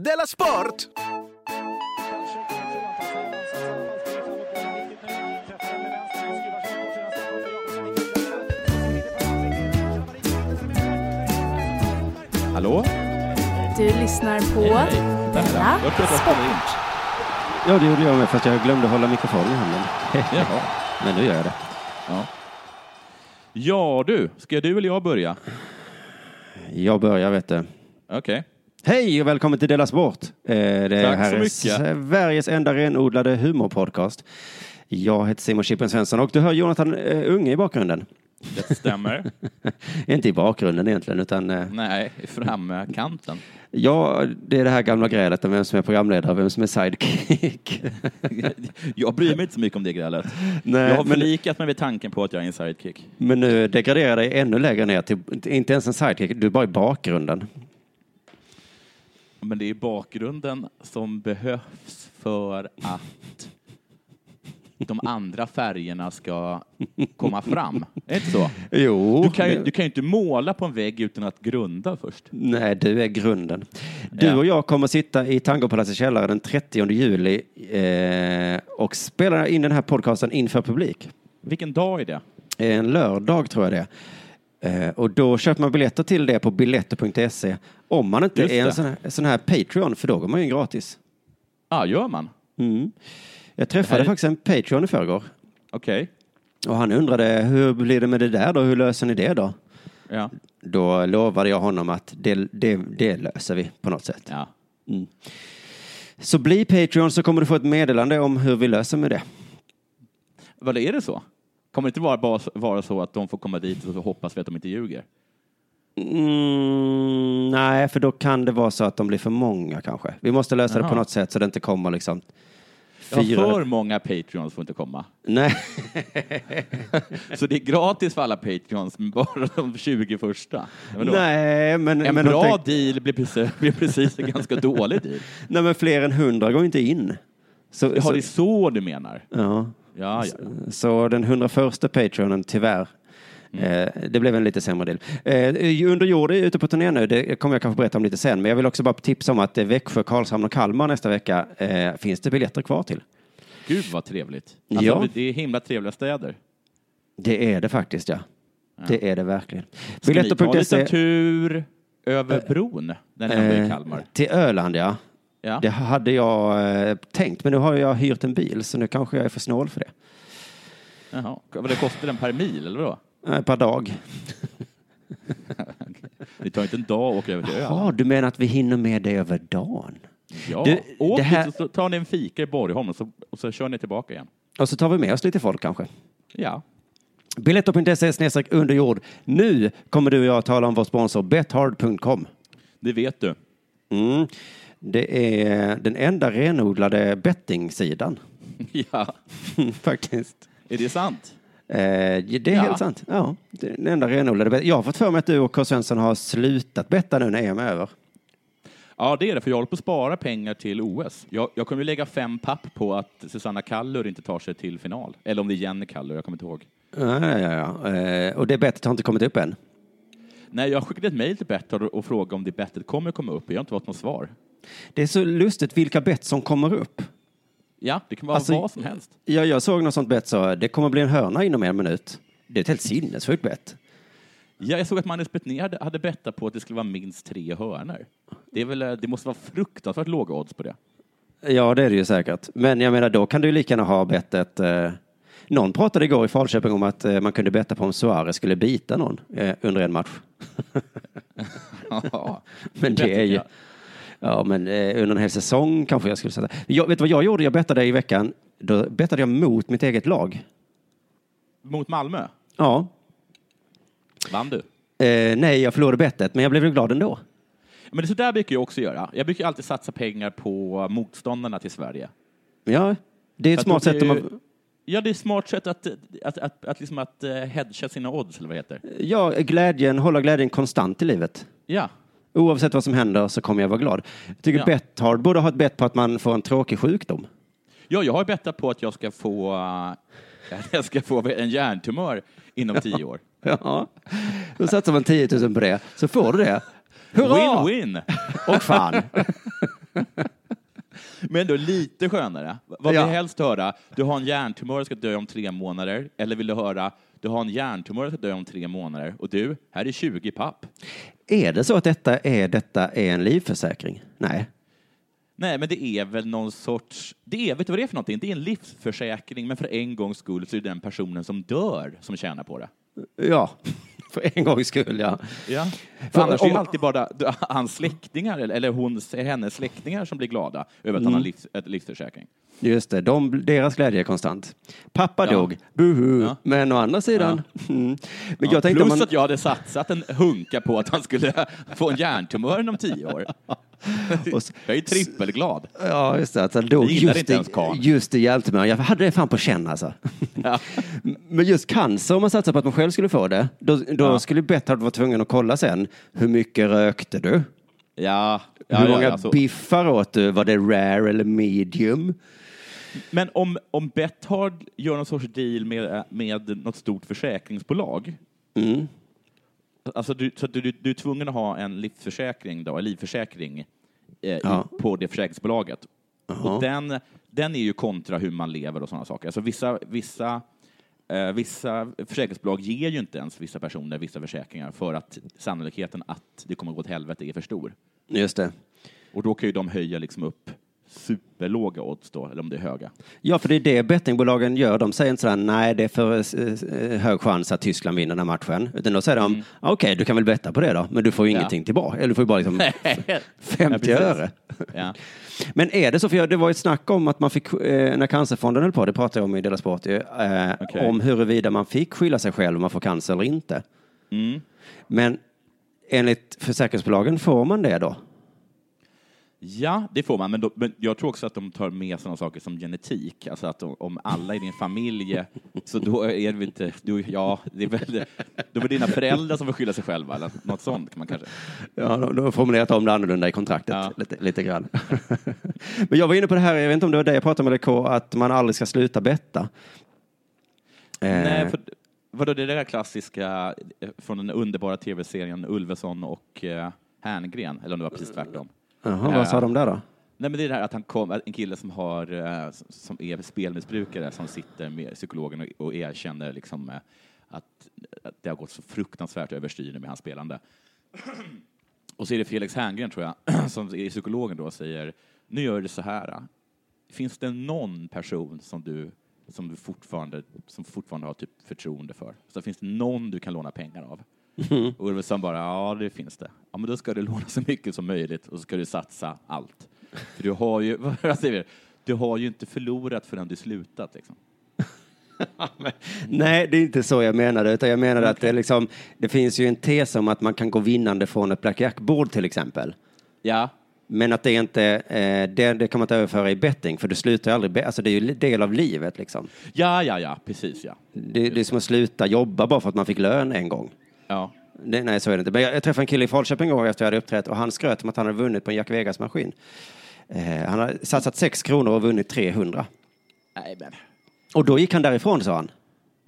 Della Sport! Hallå? Du lyssnar på. Della Sport. Ja, det gjorde jag med, fast jag glömde hålla mikrofonen i handen. Jaha. Men nu gör jag det. Ja. ja du, ska du eller jag börja? Jag börjar, vet du. Okej. Hej och välkommen till Della Sport. Eh, Det Tack här så är mycket. Sveriges enda renodlade humorpodcast. Jag heter Simon Chippen Svensson och du hör Jonathan eh, Unge i bakgrunden. Det stämmer. Inte i bakgrunden egentligen, utan eh, Nej, i framkanten. ja, det är det här gamla grälet om vem som är programledare och vem som är sidekick. Jag bryr mig inte så mycket om det grälet. Nej, Jag har men, förlikat mig vid tanken på att jag är en sidekick. men nu degraderar dig ännu lägre ner till inte ens en sidekick, du är bara i bakgrunden. Men det är bakgrunden som behövs för att de andra färgerna ska komma fram. Är det inte så? Jo, Du kan ju, du kan ju inte måla på en vägg utan att grunda först. Nej, du är grunden. Du Ja. och jag kommer sitta i Tangopalatsets källare den 30 juli eh, och spela in den här podcasten inför publik. Vilken dag är det? En lördag tror jag det är. Eh, och då köper man biljetter till det på biletter.se. Om man inte Just är en det. sån här, sån här Patreon, för då går man ju gratis. Ja, gör man? Mm. Jag träffade här är- faktiskt en Patreon i förrgår. Okej. Och han undrade, hur blir det med det där då? Hur löser ni det då? Ja. Då lovade jag honom att det, det, det löser vi på något sätt. ja. Så bli Patreon så kommer du få ett meddelande om hur vi löser med det. Vad är det så? Kommer det inte vara, bara vara så att de får komma dit och så hoppas vi att de inte ljuger? Mm, nej, för då kan det vara så att de blir för många kanske. Vi måste lösa det Jaha. på något sätt så det inte kommer liksom Ja, fyra. för många Patreons får inte komma. Nej, Så det är gratis för alla Patreons, men bara de 20 första. Nej, men, En men bra tänk- deal blir precis, blir precis en ganska dålig deal. nej, men fler än hundra går inte in. Så, Har så, det så du menar? ja. Ja, ja. så den 101 Patreonen, tyvärr, Mm. eh, det blev en lite sämre deal. Eh, under jord är ute på turné nu, det kommer jag kanske berätta om lite sen, men jag vill också bara tipsa om att eh, Växjö, Karlshamn och Kalmar nästa vecka finns det biljetter kvar till. Gud vad trevligt. Alltså, Ja. Det är himla trevliga städer. Det är det faktiskt, ja. Det är det verkligen. Ska ni ta en liten tur över bron när ni är i Kalmar? till Öland, ja. Ja. Det hade jag eh, tänkt, men nu har jag hyrt en bil, så nu kanske jag är för snål för det. Jaha. Vad det kostar den per mil, eller vadå? Eh, per dag. Det tar inte en dag att åka över till ön. Ja, du menar att vi hinner med det över dagen? Ja, Du, åk det här- så tar ni en fika i Borgholm och så, och så kör ni tillbaka igen. Och så tar vi med oss lite folk kanske. Ja. Biletto.se snedstreck under jord. Nu kommer du och jag tala om vår sponsor bethard.com. Det vet du. Mm. Det är den enda renodlade bettingsidan, Ja, faktiskt. är det sant? Eh, det är Ja. helt sant. Ja, det är den enda renodlade bet- Jag har fått för mig att du och K. Svensson har slutat betta nu när EM är över. Ja, det är det, för jag håller på att spara pengar till OS. Jag, jag kommer ju lägga fem papp på att Susanna Kallur inte tar sig till final. Eller om det är Jenny Kallur, jag kommer inte ihåg. Ja, ja, ja. Eh, och det bettet har inte kommit upp än. Nej, jag skickade ett mejl till Betthard och frågade om det bettet kommer komma upp. Jag har inte fått något svar. Det är så lustigt vilka bett som kommer upp. Ja, det kan vara Alltså, vad som helst. Ja, jag såg något sånt bett så det kommer bli en hörna inom en minut. Det är ett helt sinnessjukt bett. Ja, jag såg att Magnus Betnér hade, hade bettat på att det skulle vara minst tre hörnor. Det, är väl, eh, det måste vara fruktansvärt låga odds på det. Ja, det är det ju säkert. Men jag menar, då kan du lika gärna ha bettet. Eh, någon pratade igår i Falköping om att eh, man kunde betta på om Suarez skulle bita någon eh, under en match. Ja, Men det är ju... Ja, men eh, under en hel säsong kanske jag skulle sätta. Jag, vet du vad jag gjorde? Jag bettade i veckan. Då bettade jag mot mitt eget lag. Mot Malmö? Ja. Vann du? Eh, nej, jag förlorade bettet, men jag blev glad ändå. Men det så där brukar jag också göra. Jag brukar alltid satsa pengar på motståndarna till Sverige. Ja, det är ett För smart sätt. ju- man, Ja, det är ett smart sätt att, att, att, att, liksom att eh, hedga sina odds, eller vad det heter. ja, glädjen, hålla glädjen konstant i livet. Ja, Oavsett vad som händer så kommer jag vara glad. Jag tycker Ja. Betthard borde ha ett bett på att man får en tråkig sjukdom. ja jag har bettat på att jag ska få, eh, jag ska få en hjärntumör inom tio år. Ja, då satsar man 10 000 på det, så får du det. Hurra! Win-win! Och fan. Men då lite skönare. Vad vill Ja. helst höra? Du har en hjärntumör och ska dö om tre månader. Eller vill du höra? Du har en hjärntumör och ska dö om tre månader. Och du, här är 20 papp. Är det så att detta är, detta är en livförsäkring? Nej. Nej, men det är väl någon sorts... Det är, vet du vad det är för någonting? Det är en livsförsäkring, men för en gångs skull så är det den personen som dör som tjänar på det. Ja, för en gångs skull, ja. Ja. För annars är om- det alltid bara hans släktingar, eller- hon, hennes släktingar som blir glada över att han har livs, ett livsförsäkring. Just det, de, deras glädje är konstant. Pappa Ja. dog, buhu. Ja. Men å andra sidan, mm. men Ja, jag tänkte plus man, att jag hade satsat en hunka på att han skulle få en hjärntumör inom tio år. Och s- Jag är trippelglad. Ja, just det, han dog Det just i, karln. just i hjältemör. Jag hade det fan på känn alltså. Ja. Men just cancer, om man satsar på att man själv skulle få det, då, då Ja. skulle Betthard vara tvungen att kolla sen, hur mycket rökte du? Ja, ja, hur ja, många ja, så- biffar åt du? Var det rare eller medium? Men om, om Betthard gör någon sorts deal med, med något stort försäkringsbolag, Mm. alltså du, så du, du, är tvungen att ha en livsförsäkring, då, en livförsäkring eh, Ja. på det försäkringsbolaget. Jaha. Och den, den är ju kontra hur man lever och sådana saker. Alltså vissa, vissa, eh, vissa försäkringsbolag ger ju inte ens vissa personer vissa försäkringar för att sannolikheten att det kommer att gå åt helvete är för stor. Just det. Och då kan ju de höja liksom upp superlåga odds då, eller om det är höga. Ja, för det är det bettingbolagen gör. De säger inte sådär, nej, det är för eh, hög chans att Tyskland vinner den här matchen. Utan då säger de, okej, du kan väl betta på det då, men du får ju Mm. Ja. ingenting tillbaka. Eller du får ju bara liksom 50 precis. öre. Ja. Men är det så, för det var ett snack om att man fick, eh, när Cancerfonden höll på, det pratade jag om i Dela Sport, ju, eh, Okej. om huruvida man fick skylla sig själv om man får cancer eller inte. Mm. Men enligt försäkringsbolagen får man det då? Ja, det får man, men, då, men jag tror också att de tar med sådana saker som genetik. Alltså att om- om alla i din familj, så då är det väl inte, du, ja, det är väl, då är det dina föräldrar som får skylla sig själva, eller något sånt kan man kanske. Ja, de de har formulerat om det annorlunda i kontraktet Ja. lite, lite grann. Men jag var inne på det här, jag vet inte om det var det jag pratade med K, att man aldrig ska sluta betta. Eh, Nej, för, vadå, det där klassiska eh, från den underbara tv-serien Ulveson och eh, Herngren, eller om det var precis tvärtom. Jaha, vad sa de där då? Nej, men det är det här att han kom, en kille som, har, eh, som är spelmissbrukare som sitter med psykologen och, och erkänner liksom, eh, att, att det har gått så fruktansvärt överstyr med hans spelande. Och så är det Felix Herngren, tror jag, som är psykologen då och säger nu gör du så här. Finns det någon person som du, som du fortfarande, som fortfarande har typ förtroende för? Så finns det någon du kan låna pengar av? Och Ulveson bara, ja det finns det. Ja men då ska du låna så mycket som möjligt och så ska du satsa allt. För du har ju, vad säger vi? Du har ju inte förlorat förrän du slutat liksom. Nej, det är inte så jag menade, utan jag menade att det, liksom, det finns ju en tes om att man kan gå vinnande från ett blackjack-bord till exempel. Ja, Men att det inte, eh, det, det kan man inte överföra i betting, för du slutar ju aldrig, alltså det är ju del av livet liksom. ja, ja, ja, precis ja. Det, det är som att sluta jobba bara för att man fick lön en gång. Ja, Det, nej, så är det inte. Men jag, jag träffade en kille i Falköping gång efter jag hade uppträtt och han skröt om att han hade vunnit på en Jack Vegas-maskin. Eh, han hade satsat 6 kronor och vunnit 300. nej men, Och då gick han därifrån, sa han.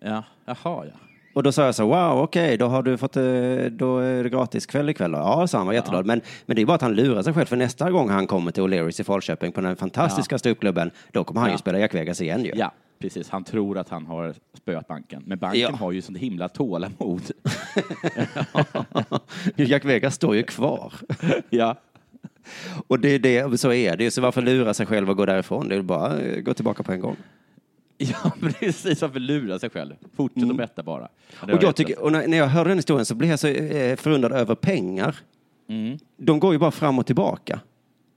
ja, jaha ja. Och då sa jag så, wow, okej, då har du fått, eh, då är det gratis kväll ikväll då. Ja, sa han, var jätteglad. Men, men det är bara att han lurar sig själv, för nästa gång han kommer till O'Learys i Falköping på den fantastiska ståuppklubben, då kommer han ju Ja. spela Jack Vegas igen ju. Ja, precis. Han tror att han har spöat banken. Men banken Ja. har ju sånt himla tålamod. Jack Vegas står ju kvar. ja. Och det är det, så är det ju. Så varför lura sig själv och gå därifrån? Det är bara eh, gå tillbaka på en gång. ja, precis. Varför lura sig själv? Fortsätt att betta bara. Mm. Och, jag tycker, och när när jag hörde den historien så blev jag så eh, förundrad över pengar. Mm. De går ju bara fram och tillbaka.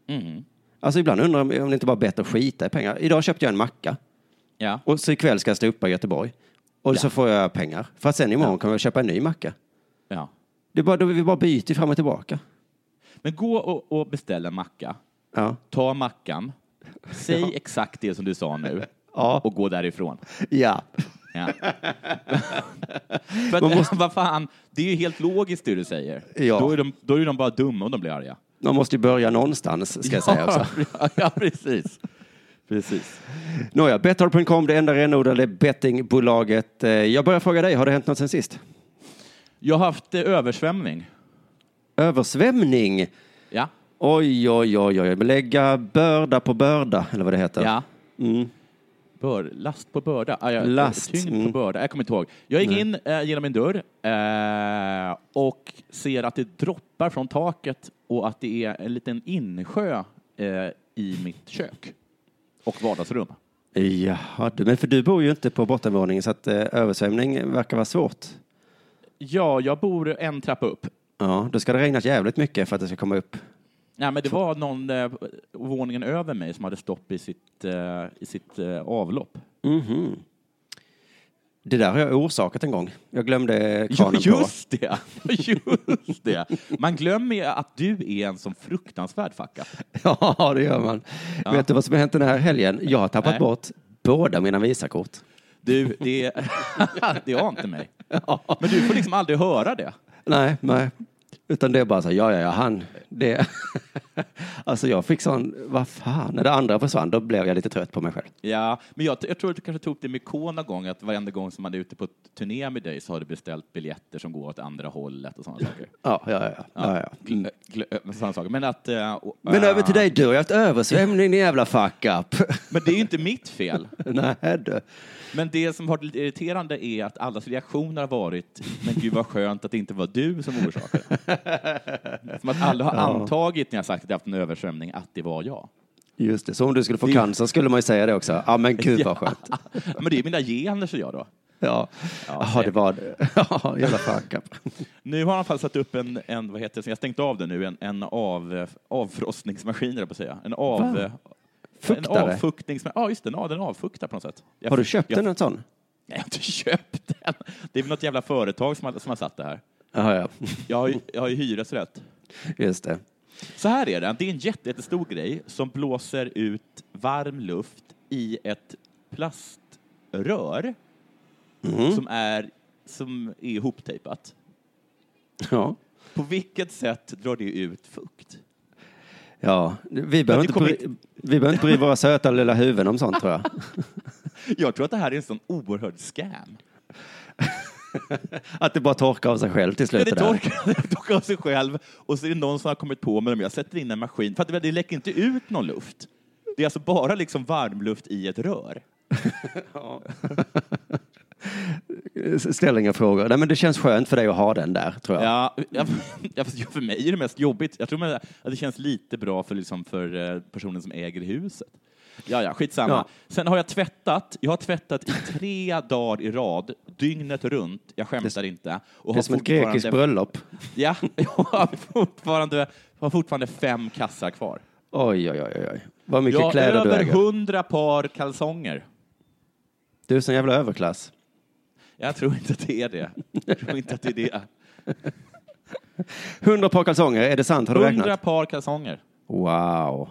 Mm. Alltså ibland undrar jag om det inte bara är bättre att skita i pengar. Idag köpte jag en macka Ja. och så ikväll ska jag stå uppe i Göteborg. Och så får jag pengar. För att sen imorgon kan jag köpa en ny macka. ja. Det är bara, då vi bara byter fram och tillbaka. Men gå och, och beställ en macka. Ja. Ta mackan. Säg exakt det som du sa nu. Ja. Och gå därifrån. Ja. Ja. För att, vad fan, det är ju helt logiskt det du säger. Ja. Då, är de, då är de bara dumma om de blir arga. Man måste ju börja någonstans, ska jag säga också. Ja, precis. Precis. Nåja, Betthard.com, det enda renodlade bettingbolaget. Eh, Jag börjar fråga dig, har det hänt något sen sist? Jag har haft eh, översvämning. Översvämning? Ja. Oj, oj, oj, oj. Lägga börda på börda, eller vad det heter. Ja. Mm. Bör, last på börda. Ah, ja, Last, Tyngd mm. på börda. Jag kommer inte ihåg. Jag gick Nej. in eh, genom min dörr eh, och ser att det droppar från taket och att det är en liten insjö eh, i mitt kök och vardagsrum. Jaha, men för du bor ju inte på bottenvåningen så att eh, översvämning verkar vara svårt. Ja, jag bor en trappa upp. Ja, då ska det regnat jävligt mycket för att det ska komma upp. Nej, men det var någon eh, våningen över mig som hade stopp i sitt, eh, i sitt eh, avlopp. Mhm. Det där har jag orsakat en gång. Jag glömde Ja, kranen på. just det. Just det. Man glömmer ju att du är en sån fruktansvärd fuck-up. Ja, det gör man. Ja. Vet du vad som har hänt den här helgen? Jag har tappat Nej. bort båda mina Visakort. Du, det, det ante mig. Men du får liksom aldrig höra det. Nej, nej. Utan det är bara så, ja, ja, ja, han, det. alltså jag fick sån, vad fan, när det andra försvann, då blev jag lite trött på mig själv. Ja, men jag, jag tror att du kanske tog det med K någon gång, att varenda gång som man är ute på turné med dig så har du beställt biljetter som går åt andra hållet och sådana saker. Ja, ja, ja. ja, ja. Glö, glö, sådana saker. Men att... eh, och- Men ah, över till dig, du har ju haft översvämning, din jävla fuck up. Men det är ju inte mitt fel. nej, du. Men det som har varit lite irriterande är att allas reaktioner har varit, men gud vad skönt att det inte var du som orsakade. Som att alla har antagit när jag sagt att jag haft en översvämning att det var jag. Just det, så om du skulle få Det- cancer skulle man ju säga det också. Ja, men gud vad skönt. Men det är mina gener, så jag då. Ja, Ja, Jaha, det var det. Ja, jävla fuck. Nu har han i alla fall satt upp en, en vad heter det, jag stängt av det nu, en, en av, avfrostningsmaskin, jag på att säga. En av... Va? En Fuktare? avfuktningsmaskin. Ja, just det, den, den avfuktar på något sätt. Jag, Har du köpt jag, den en sån? Nej, jag har inte köpt den. Det är väl något jävla företag som har, som har satt det här. Jaha, ja. Jag har ju, jag har ju hyresrätt. Just det. Så här är det, det är en jätte, jättestor grej som blåser ut varm luft i ett plaströr Mm. som, är, som är ihoptejpat. Ja. På vilket sätt drar det ut fukt? Ja, vi behöver, inte bry, vi behöver inte bry våra söta lilla huvuden om sånt tror jag. Jag tror att det här är en sån oerhörd scam. Att det bara torkar av sig själv till slut. det det torkar, det torkar av sig själv och så är det någon som har kommit på med dem. Jag sätter in en maskin, för att det, läcker inte ut någon luft. Det är alltså bara liksom varmluft i ett rör. Ställ inga frågor. Nej, men det känns skönt för dig att ha den där, tror jag. Ja, ja, ja, fast för mig är det mest jobbigt. Jag tror att det känns lite bra för, liksom, för eh, personen som äger huset. Ja, ja, skitsamma. Ja. Sen har jag tvättat. Jag har tvättat i tre dagar i rad, dygnet runt. Jag skämtar inte. Och Det är som ett grekiskt bröllop. Ja, jag har fortfarande, har fortfarande fem kassar kvar. Oj, oj, oj, oj. Vad mycket Jag kläder du över äger. hundra par kalsonger. Du är sån jävla överklass. Jag tror inte att det är det. Jag tror inte att det är det. Hundra par kalsonger, är det sant? Har du Hundra räknat? par kalsonger. Wow.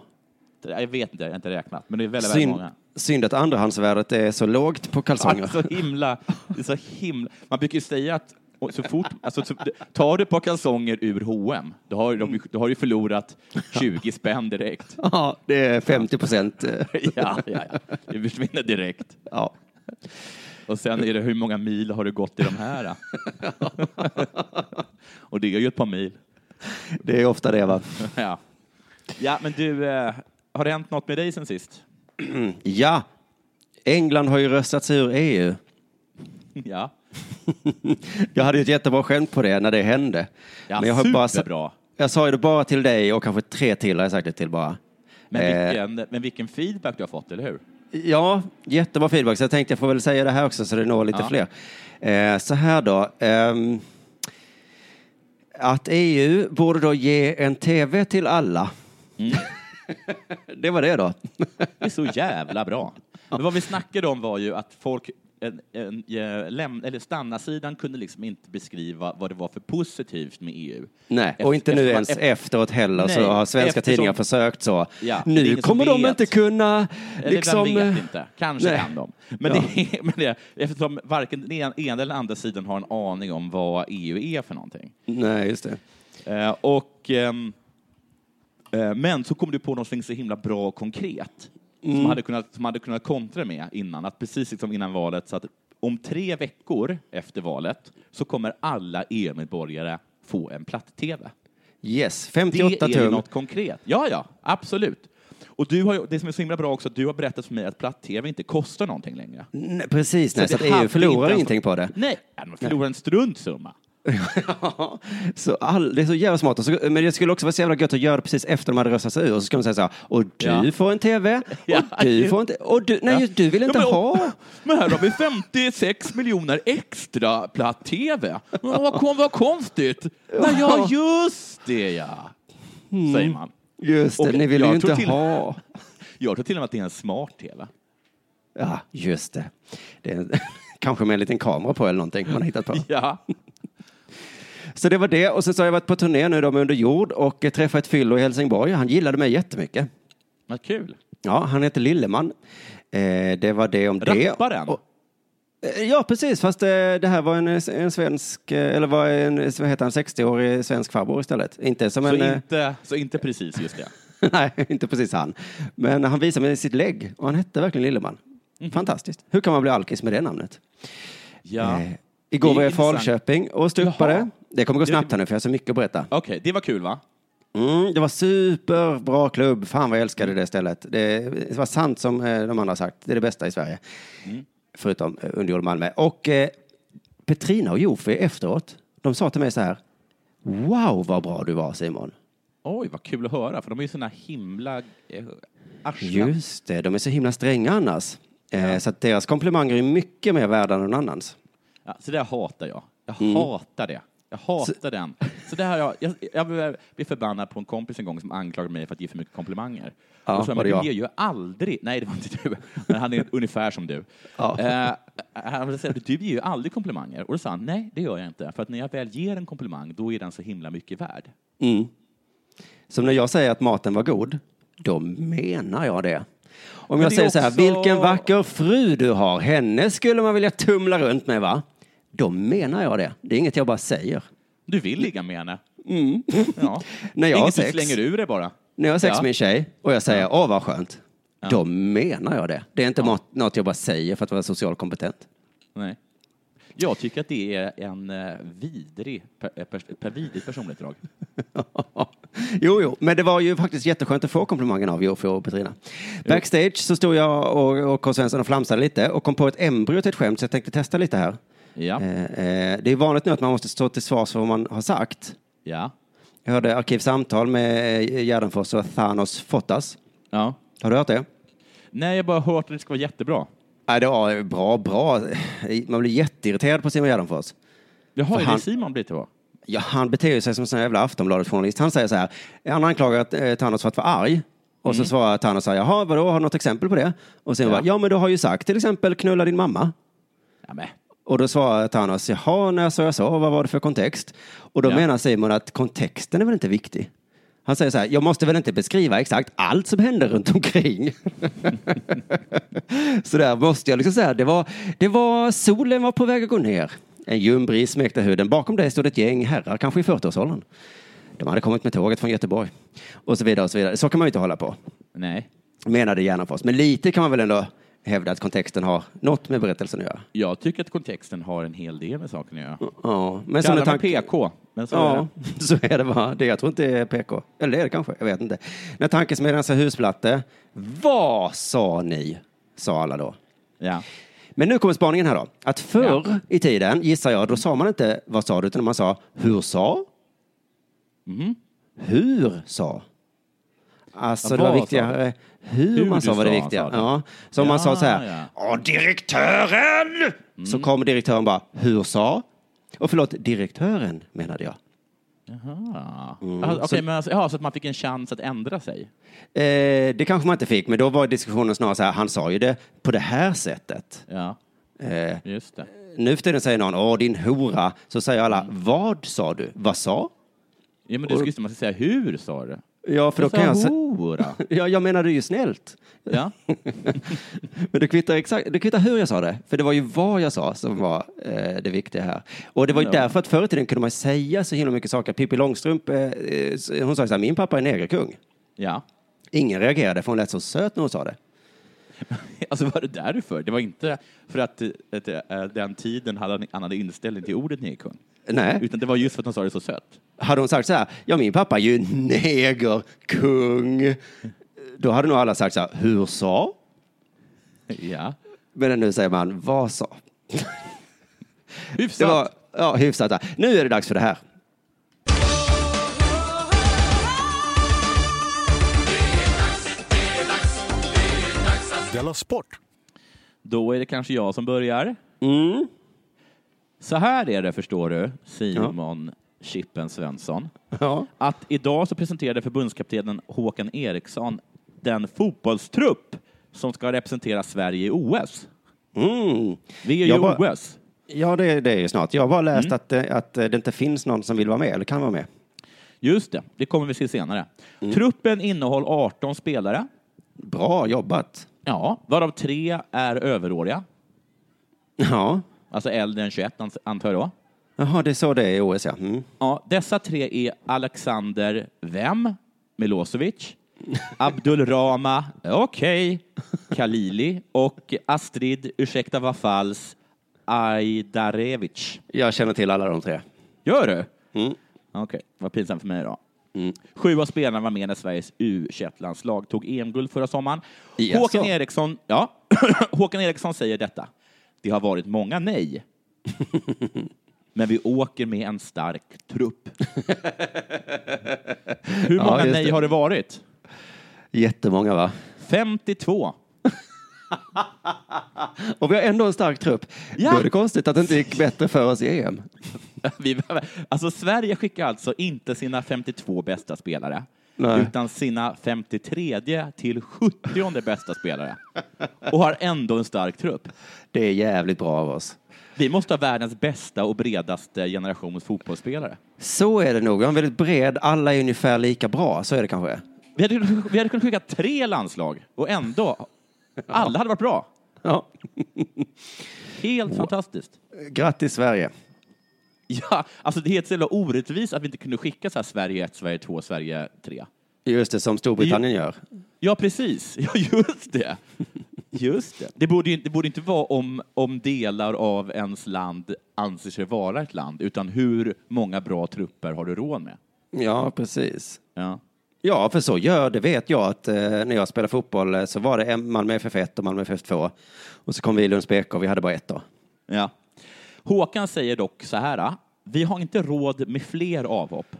Jag vet inte, jag har inte räknat, men det är väldigt, väldigt många. synd att andrahandsvärdet är så lågt på kalsonger. Ja, så himla, så himla... Man brukar ju säga att så fort, alltså, så, tar du ett par kalsonger ur H&M, då har, de, då har du förlorat 20 spänn direkt. Ja, det är 50 procent. Ja, ja, ja. Det försvinner direkt. Ja. Och sen är det hur många mil har du gått i de här? Och det är ju ett par mil. Det är ofta det, va? Ja, ja men du, eh, har det hänt något med dig sen sist? Ja. England har ju röstat sig ur EU. Ja, Jag hade ju ett jättebra skämt på det när det hände. ja Men jag har bara superbra. Jag sa ju det bara till dig och kanske tre till har jag sagt det till bara. Men Eh. vilken, men vilken feedback du har fått, eller hur? Ja, jättebra feedback. Så jag tänkte jag får väl säga det här också så det når lite Ja. fler. Eh, så här då. ehm, att EU borde då ge en tv till alla. Mm. Det var det då. Det är så jävla bra. Men vad vi snackade om var ju att folk, en, en, eh, läm, eller stanna-sidan kunde liksom inte beskriva vad det var för positivt med EU. Nej, Efter- och inte nu eftersom- ens efter- efteråt heller så Nej, har svenska eftersom- tidningar försökt så. Ja, nu kommer de inte kunna Eller liksom... vem vet inte, kanske nej. kan de. Men, Ja. det, men det, eftersom varken den ena eller andra sidan har en aning om vad EU är för någonting. Nej, just det. Eh, och, ehm, eh, men så kom du på någonting så himla bra och konkret Mm. som, hade kunnat, som hade kunnat kontra med innan. Att precis liksom innan valet, så att om tre veckor efter valet så kommer alla EU-medborgare få en platt-tv. Yes, Det 58 är ju tum. något konkret. Ja, ja, absolut. Och du har, det som är så himla bra också, att du har berättat för mig att platt-tv inte kostar någonting längre. Nej, precis, nej, så, det att EU förlorar ingenting på det. Nej, de förlorar en struntsumma. så all, det är så jävla smart. Och så, men det skulle också vara så jävla gött att göra precis efter de hade röstat sig ur. Och så ska de säga så här, och du Ja. får en tv, och Ja, du får inte, och du, nej, Ja. du vill inte Ja, men, ha. Men här har vi 56 miljoner extra platt-tv. Vad, kon- vad konstigt. Nej, ja, just det ja. Säger man. Just det, Och ni vill ju inte till- ha. Jag tror till och med att det är en smart-tv. Ja, just det. det är, kanske med en liten kamera på eller någonting man har hittat på. Ja. Så det var det. Och sen så har jag varit på turné nu då med Under jord och eh, träffat ett fyllo i Helsingborg. Han gillade mig jättemycket. Vad kul. Ja, han heter Lilleman. Eh, det var det om det. Rapparen? Och, eh, ja, precis. Fast eh, det här var en, en svensk, eh, eller var en, vad heter han, 60-årig svensk farbror istället. Inte som Så, en... eh, inte, så inte precis just det. Nej, inte precis han. Men han visade mig sitt lägg och han hette verkligen Lilleman. Mhm. Fantastiskt. Hur kan man bli alkis med det namnet? Ja. Eh, igår var jag i. Falköping och stupade. Jaha. Det kommer gå snabbt här nu för jag har så mycket att berätta. Okej, det var kul va? Mm, det var superbra klubb. Fan vad jag älskade det stället. Det, det var sant som eh, de andra har sagt. Det är det bästa i Sverige. Mm. Förutom eh, Underjord Malmö. Och eh, Petrina och Jofi efteråt, de sa till mig så här. Wow vad bra du var Simon. Oj, vad kul att höra, för de är ju såna himla eh, arslen. Just det, de är så himla stränga annars. Eh, så att deras komplimanger är mycket mer värda än någon annans. Ja, så det hatar jag. Jag Mm. hatar det. Jag hatar den. Så det har jag, jag, jag blev förbannad på en kompis en gång som anklagade mig för att ge för mycket komplimanger. Ja, och så, men det jag? ger ju aldrig, nej det var inte du, men han är ungefär som du. Ja. Eh, han att du ger ju aldrig komplimanger. Och då sa han, nej det gör jag inte. För att när jag väl ger en komplimang, då är den så himla mycket värd. Mm. Som när jag säger att maten var god, då menar jag det. Om jag säger så här, också- vilken vacker fru du har, henne skulle man vilja tumla runt med va? Då menar jag det. Det är inget jag bara säger. Du vill ligga med henne. Ja. Mm. När jag har sex. slänger ur det bara. När jag har sex Ja. med en tjej och jag säger, åh vad skönt, då menar jag det. Det är inte mat- något jag bara säger för att vara socialt kompetent. Nej. Jag tycker att det är en eh, vidrig, per, eh, per vidrig personlighetsdrag. jo, jo, men det var ju faktiskt jätteskönt att få komplimangen av Jofi och Petrina. Backstage så stod jag och, och K. Svensson och flamsade lite och kom på ett embryo till ett skämt så jag tänkte testa lite här. Ja. Eh, eh, det är vanligt nu att man måste stå till svars för vad man har sagt. Ja. Jag hörde Arkivsamtal med eh, Gärdenfors och Thanos Fotas. ja. Har du hört det? Nej, jag bara hört att det ska vara jättebra. Nej, det var bra, bra. Man blir jätteirriterad på Simon Gärdenfors. Jaha, För är han- det Simon blir vad? Ja, han beter sig som en jävla Aftonbladet-journalist. Han säger så här, han anklagar eh, Thanos för att vara arg. Och så svarar Thanos så här, jaha, vadå, har du något exempel på det? Och sen Ja. bara, ja men du har ju sagt till exempel knulla din mamma. Ja, men. Och då svarar Thanos, jaha, när sa jag så, vad var det för kontext? Och då Ja. menar Simon att kontexten är väl inte viktig? Han säger så här, jag måste väl inte beskriva exakt allt som händer runt omkring. så där måste jag liksom säga, det var, det var, solen var på väg att gå ner. En ljum bris smekte huden. Bakom dig stod ett gäng herrar, kanske i 40-årsåldern. De hade kommit med tåget från Göteborg. Och så vidare och så vidare. Så kan man ju inte hålla på, Nej. menade Gärdenfors. Men lite kan man väl ändå hävda att kontexten har något med berättelsen att göra. Jag tycker att kontexten har en hel del med saken att göra. Ja, men som Kalla en mig tanke... PK, men så är Ja, det. så är det bara. Det, jag tror inte det är PK. Eller det är det kanske, jag vet inte. När tankesmedjan sa husplatte, vad sa ni? Sa alla då. Ja. Men nu kommer spaningen här då. Att förr i tiden, gissar jag, då sa man inte vad sa du, utan man sa hur sa? Mhm. Hur sa? Alltså det var viktigare hur, Hur man sa var det viktiga. Ja. Så om man sa så här, ja. Direktören! Så kom direktören bara, hur sa? Och förlåt, direktören menade jag. Jaha. Mm, Ah, Okej, men alltså, ja, så att man fick en chans att ändra sig. Eh, det kanske man inte fick, men då var diskussionen snarare så här, han sa ju det på det här sättet. Ja, Eh, just det. nu för tiden säger någon, åh din hora, så säger alla, vad sa du? Vad sa? Ja, men du skulle man ska säga hur sa du? Ja, för då Jag kan jag säga, ja, jag menade ju snällt. Ja. Men det kvittar, exakt, det kvittar hur jag sa det, för det var ju vad jag sa som var eh, det viktiga här. Och det var ju Ja. därför att förr i tiden kunde man säga så himla mycket saker. Pippi Långstrump, eh, hon sa så här, min pappa är negerkung. ja. Ingen reagerade för hon lät så söt när hon sa det. Alltså var det därför? Det var inte för att, eh, att, eh, den tiden hade en annan inställning till ordet negerkung? Nej. Utan det var just för att hon sa det så sött. Hade hon sagt så här, ja min pappa är ju neger, kung. Då hade nog alla sagt så här, hur sa? Ja. Men nu säger man, vad sa? Hyfsat. Det var ja, hyfsat. Nu är det dags för det här. Della Sport! Då är det kanske jag som börjar. Mm. Så här är det, förstår du, Simon Chippen Svensson. Ja. Att idag så presenterade förbundskaptenen Håkan Eriksson den fotbollstrupp som ska representera Sverige i OS. Mm. Vi är ju bara- OS. Ja, det, det är ju snart. Jag har bara läst att, eh, att eh, det inte finns någon som vill vara med eller kan vara med. Just det, det kommer vi se senare. Mm. Truppen innehåller 18 spelare, Bra jobbat. ja, varav tre är överåriga, Ja. Alltså äldre än 21 ans- antar jag då. Jaha, det är så det är i OS, ja. Mm. Ja, dessa tre är Alexander Vem, Milosevic, Abdul Rama, okej, Khalili och Astrid, ursäkta vad falls, Ajdarevic. Jag känner till alla de tre. Gör du? Mm. Okej, vad pinsamt för mig då. Mm. Sju av spelarna var med när Sveriges U21-landslag tog EM-guld förra sommaren. Jaså? Håkan Eriksson, ja, Håkan Eriksson säger detta. Det har varit många nej. Men vi åker med en stark trupp. Hur många nej det. har det varit? Jättemånga, va? 52. Och vi har ändå en stark trupp. Ja. Då är det konstigt att det inte gick bättre för oss i EM. Alltså Sverige skickar alltså inte sina 52 bästa spelare, Nej. utan sina 53 till 70 bästa spelare. Och har ändå en stark trupp. Det är jävligt bra av oss. Vi måste ha världens bästa och bredaste generations fotbollsspelare. Så är det nog. Vi har en väldigt bred, alla är ungefär lika bra. Så är det kanske. Vi hade, vi hade kunnat skicka tre landslag och ändå, alla hade varit bra. Ja. Helt fantastiskt. Grattis Sverige. Ja, alltså det är helt så jävla orättvist att vi inte kunde skicka så här Sverige 1, Sverige 2, Sverige 3. Just det, som Storbritannien gör. Ja, precis. Ja, just det. Just det. Det borde, det borde inte vara om, om delar av ens land anser sig vara ett land, utan hur många bra trupper har du råd med? Ja, precis. Ja. Ja, för så gör det vet jag att eh, när jag spelade fotboll eh, så var det en Malmö FF1 och Malmö FF2. Och så kom vi i Lunds BK och vi hade bara ett då. ja. Håkan säger dock så här, vi har inte råd med fler avhopp.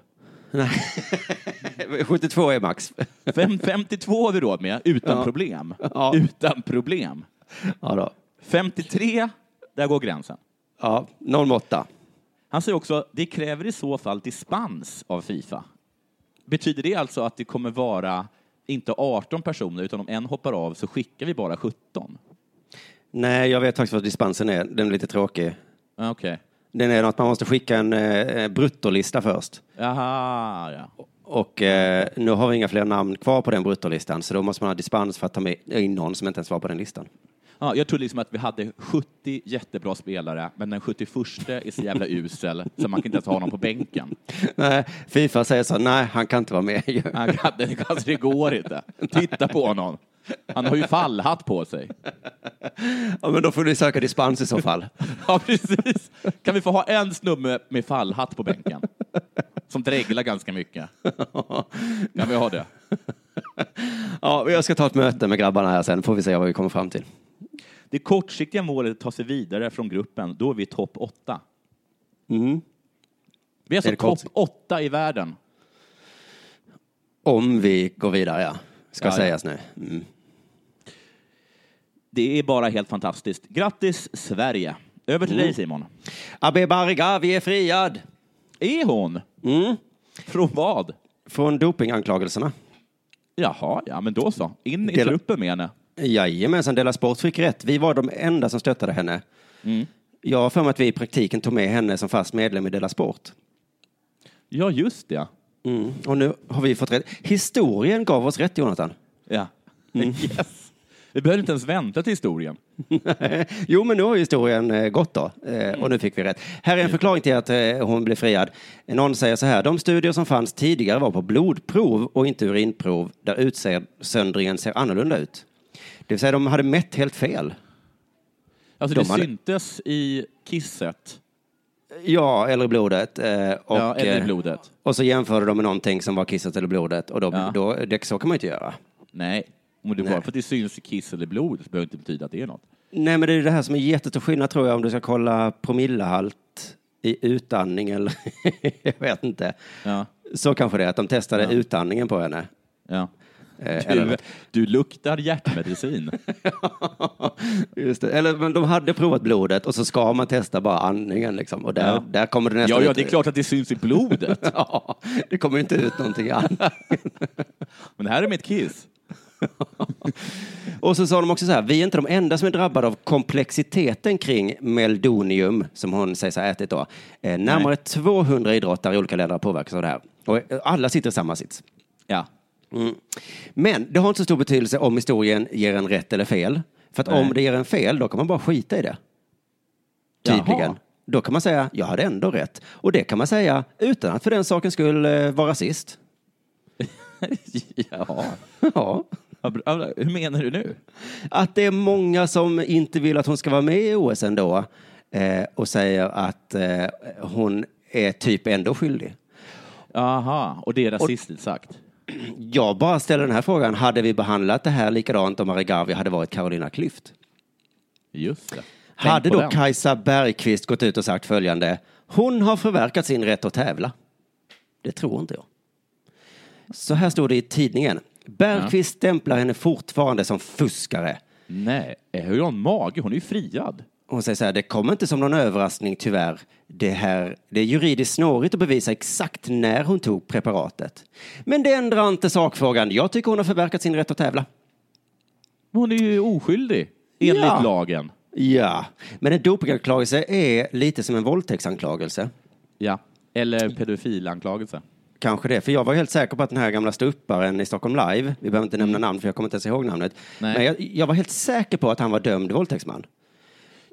72 är max. Fem, 52 har vi råd med, utan Ja. problem. Ja. Utan problem. Ja, då. 53, där går gränsen. ja 08. Han säger också, det kräver i så fall dispens av Fifa. Betyder det alltså att det kommer vara inte 18 personer, utan om en hoppar av så skickar vi bara 17? Nej, jag vet faktiskt vad dispensen är. Den är lite tråkig. Okej. Den är att man måste skicka en eh, bruttolista först. Jaha, ja. Och eh, nu har vi inga fler namn kvar på den bruttolistan, så då måste man ha dispens för att ta med in någon som inte ens var på den listan. ja. Jag trodde liksom att vi hade 70 jättebra spelare, men den 71 är så jävla usel så man kan inte ens ha honom på bänken. Nej, Fifa säger så, nej, han kan inte vara med. Det, alltså, det går inte. Titta på honom. Han har ju fallhatt på sig. ja, men då får ni söka dispens i så fall. Ja, precis. Kan vi få ha en snubbe med fallhatt på bänken? Som dreglar ganska mycket. Kan vi ha det? Ja, jag ska ta ett möte med grabbarna här sen, får vi se vad vi kommer fram till. Det kortsiktiga målet är att ta sig vidare från gruppen. Då är vi topp åtta. Mm. Vi är alltså topp åtta i världen. Om vi går vidare, ja. Ska Ja, sägas nu. Mm. Det är bara helt fantastiskt. Grattis Sverige! Över till Mm. dig Simon. Abbe Bargavi är friad. Är hon? Mm. Från vad? Från dopinganklagelserna. Jaha, ja men då så. In i Dela- truppen med henne. Jajamensan, Dela Sport fick rätt. Vi var de enda som stöttade henne. Mm. Jag har för mig att vi i praktiken tog med henne som fast medlem i Dela Sport. Ja, just det. Mm. Och nu har vi fått rätt. Historien gav oss rätt, Jonathan. Ja. Mm. Yes. Vi behöver inte ens vänta till historien. jo, men nu har historien eh, gått då. Eh, och nu fick vi rätt. Här är en förklaring till att eh, hon blev friad. Någon säger så här. De studier som fanns tidigare var på blodprov och inte urinprov där utsöndringen ser annorlunda ut. Det vill säga, de hade mätt helt fel. Alltså De det hade- syntes i kisset Ja, eller blodet. eh, Och, ja, eller eh, blodet. Och så jämförde de med någonting som var kisset eller blodet. Och då, Ja. då, det, så kan man inte göra. Nej, om det Nej. bara för att det syns i kiss eller blod så behöver det inte betyda att det är något. Nej, men det är det här som är jättestor skillnad tror jag om du ska kolla promillehalt i utandning eller jag vet inte. Ja, Så kanske det är att de testade Ja. utandningen på henne. ja. Eh, Du, du luktar hjärtmedicin. just det. eller men de hade provat blodet och så ska man testa bara andningen liksom. Och där, Ja. där kommer det nästan Ja, ja, det är klart att det syns i blodet. Ja, det kommer inte ut någonting annat. Men här är mitt kiss. Och så sa de också så här, vi är inte de enda som är drabbade av komplexiteten kring meldonium, som hon sägs ha ätit då. Eh, närmare Nej. 200 idrottare i olika länder har påverkats av det här. Och eh, alla sitter i samma sits. Ja. Mm. Men det har inte så stor betydelse om historien ger en rätt eller fel. För att Nej. om det ger en fel, då kan man bara skita i det. Tydligen. Jaha. Då kan man säga, jag hade ändå rätt. Och det kan man säga utan att för den saken skulle eh, vara rasist. ja. Ja. Hur menar du nu? Att det är många som inte vill att hon ska vara med i OS ändå eh, och säger att eh, hon är typ ändå skyldig. Aha, och det är rasistiskt sagt. Jag bara ställer den här frågan, hade vi behandlat det här likadant om Aregawi hade varit Carolina Klüft? Just det. Tänk Hade då den. Kajsa Bergqvist gått ut och sagt följande, hon har förverkat sin rätt att tävla? Det tror inte jag. Så här står det i tidningen. Bergqvist stämplar henne fortfarande som fuskare. Nej, hur har hon mage? Hon är ju friad. Hon säger så här, det kommer inte som någon överraskning tyvärr. Det, här, det är juridiskt snårigt att bevisa exakt när hon tog preparatet. Men det ändrar inte sakfrågan. Jag tycker hon har förverkat sin rätt att tävla. Hon är ju oskyldig, enligt Ja. lagen. Ja, men en dopinganklagelse är lite som en våldtäktsanklagelse. Ja. Eller pedofilanklagelse. Kanske det, för jag var helt säker på att den här gamla ståupparen i Stockholm Live, vi behöver inte nämna namn för jag kommer inte ens ihåg namnet, Nej. men jag, jag var helt säker på att han var dömd våldtäktsman.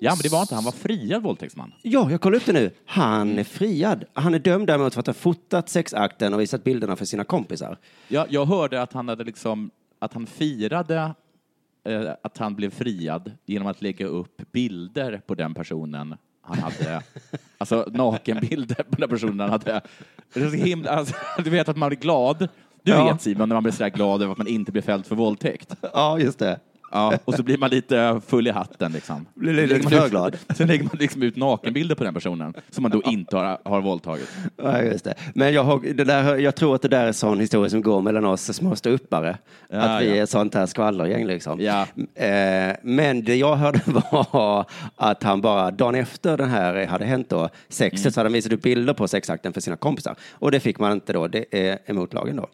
Ja, men det var inte, han var friad våldtäktsman. Ja, jag kollar upp det nu. Han är friad. Han är dömd däremot för att ha fotat sexakten och visat bilderna för sina kompisar. Jag, jag hörde att han hade liksom, att han firade eh, att han blev friad genom att lägga upp bilder på den personen han hade, alltså nakenbilder på den personen han hade. Det är så himla, alltså, du vet att man blir glad. Du Ja. vet Simon, när man blir så där glad över att man inte blir fälld för våldtäkt. Ja, just det. Ja, och så blir man lite full i hatten liksom. Blir lite för glad. Sen lägger man liksom ut nakenbilder på den personen som man då inte har, har våldtagit. Ja, just det. Men jag, har- det där, jag tror att det där är sån historia som går mellan oss små ståuppare. Ja, att vi ja. är ett sånt här skvallergäng liksom. Ja. Eh, men det jag hörde var att han bara dagen efter den här hade hänt då, sexet, Mm. så hade han visat upp bilder på sexakten för sina kompisar. Och det fick man inte då. Det är emot lagen då.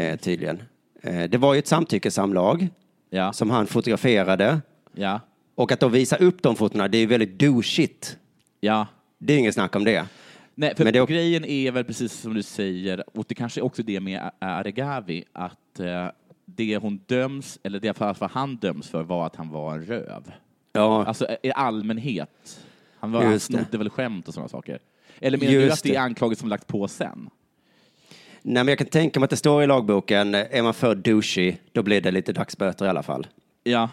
Eh, tydligen. Eh, det var ju ett samtyckessamlag Ja, som han fotograferade. ja, Och att då visa upp de fotona, det är ju väldigt douchigt. ja. Det är inget snack om det. Nej, för Men det grejen är väl precis som du säger, och det kanske också är det med Aregawi, att eh, det hon döms, eller det vad han döms för var att han var en röv. Ja, Alltså i allmänhet. Han, var, han snodde väl skämt och sådana saker. Eller menar du Just att det är anklagelser som lagts på sen? Nej, men jag kan tänka mig att det står i lagboken, är man för douchey, då blir det lite dagsböter i alla fall. Ja.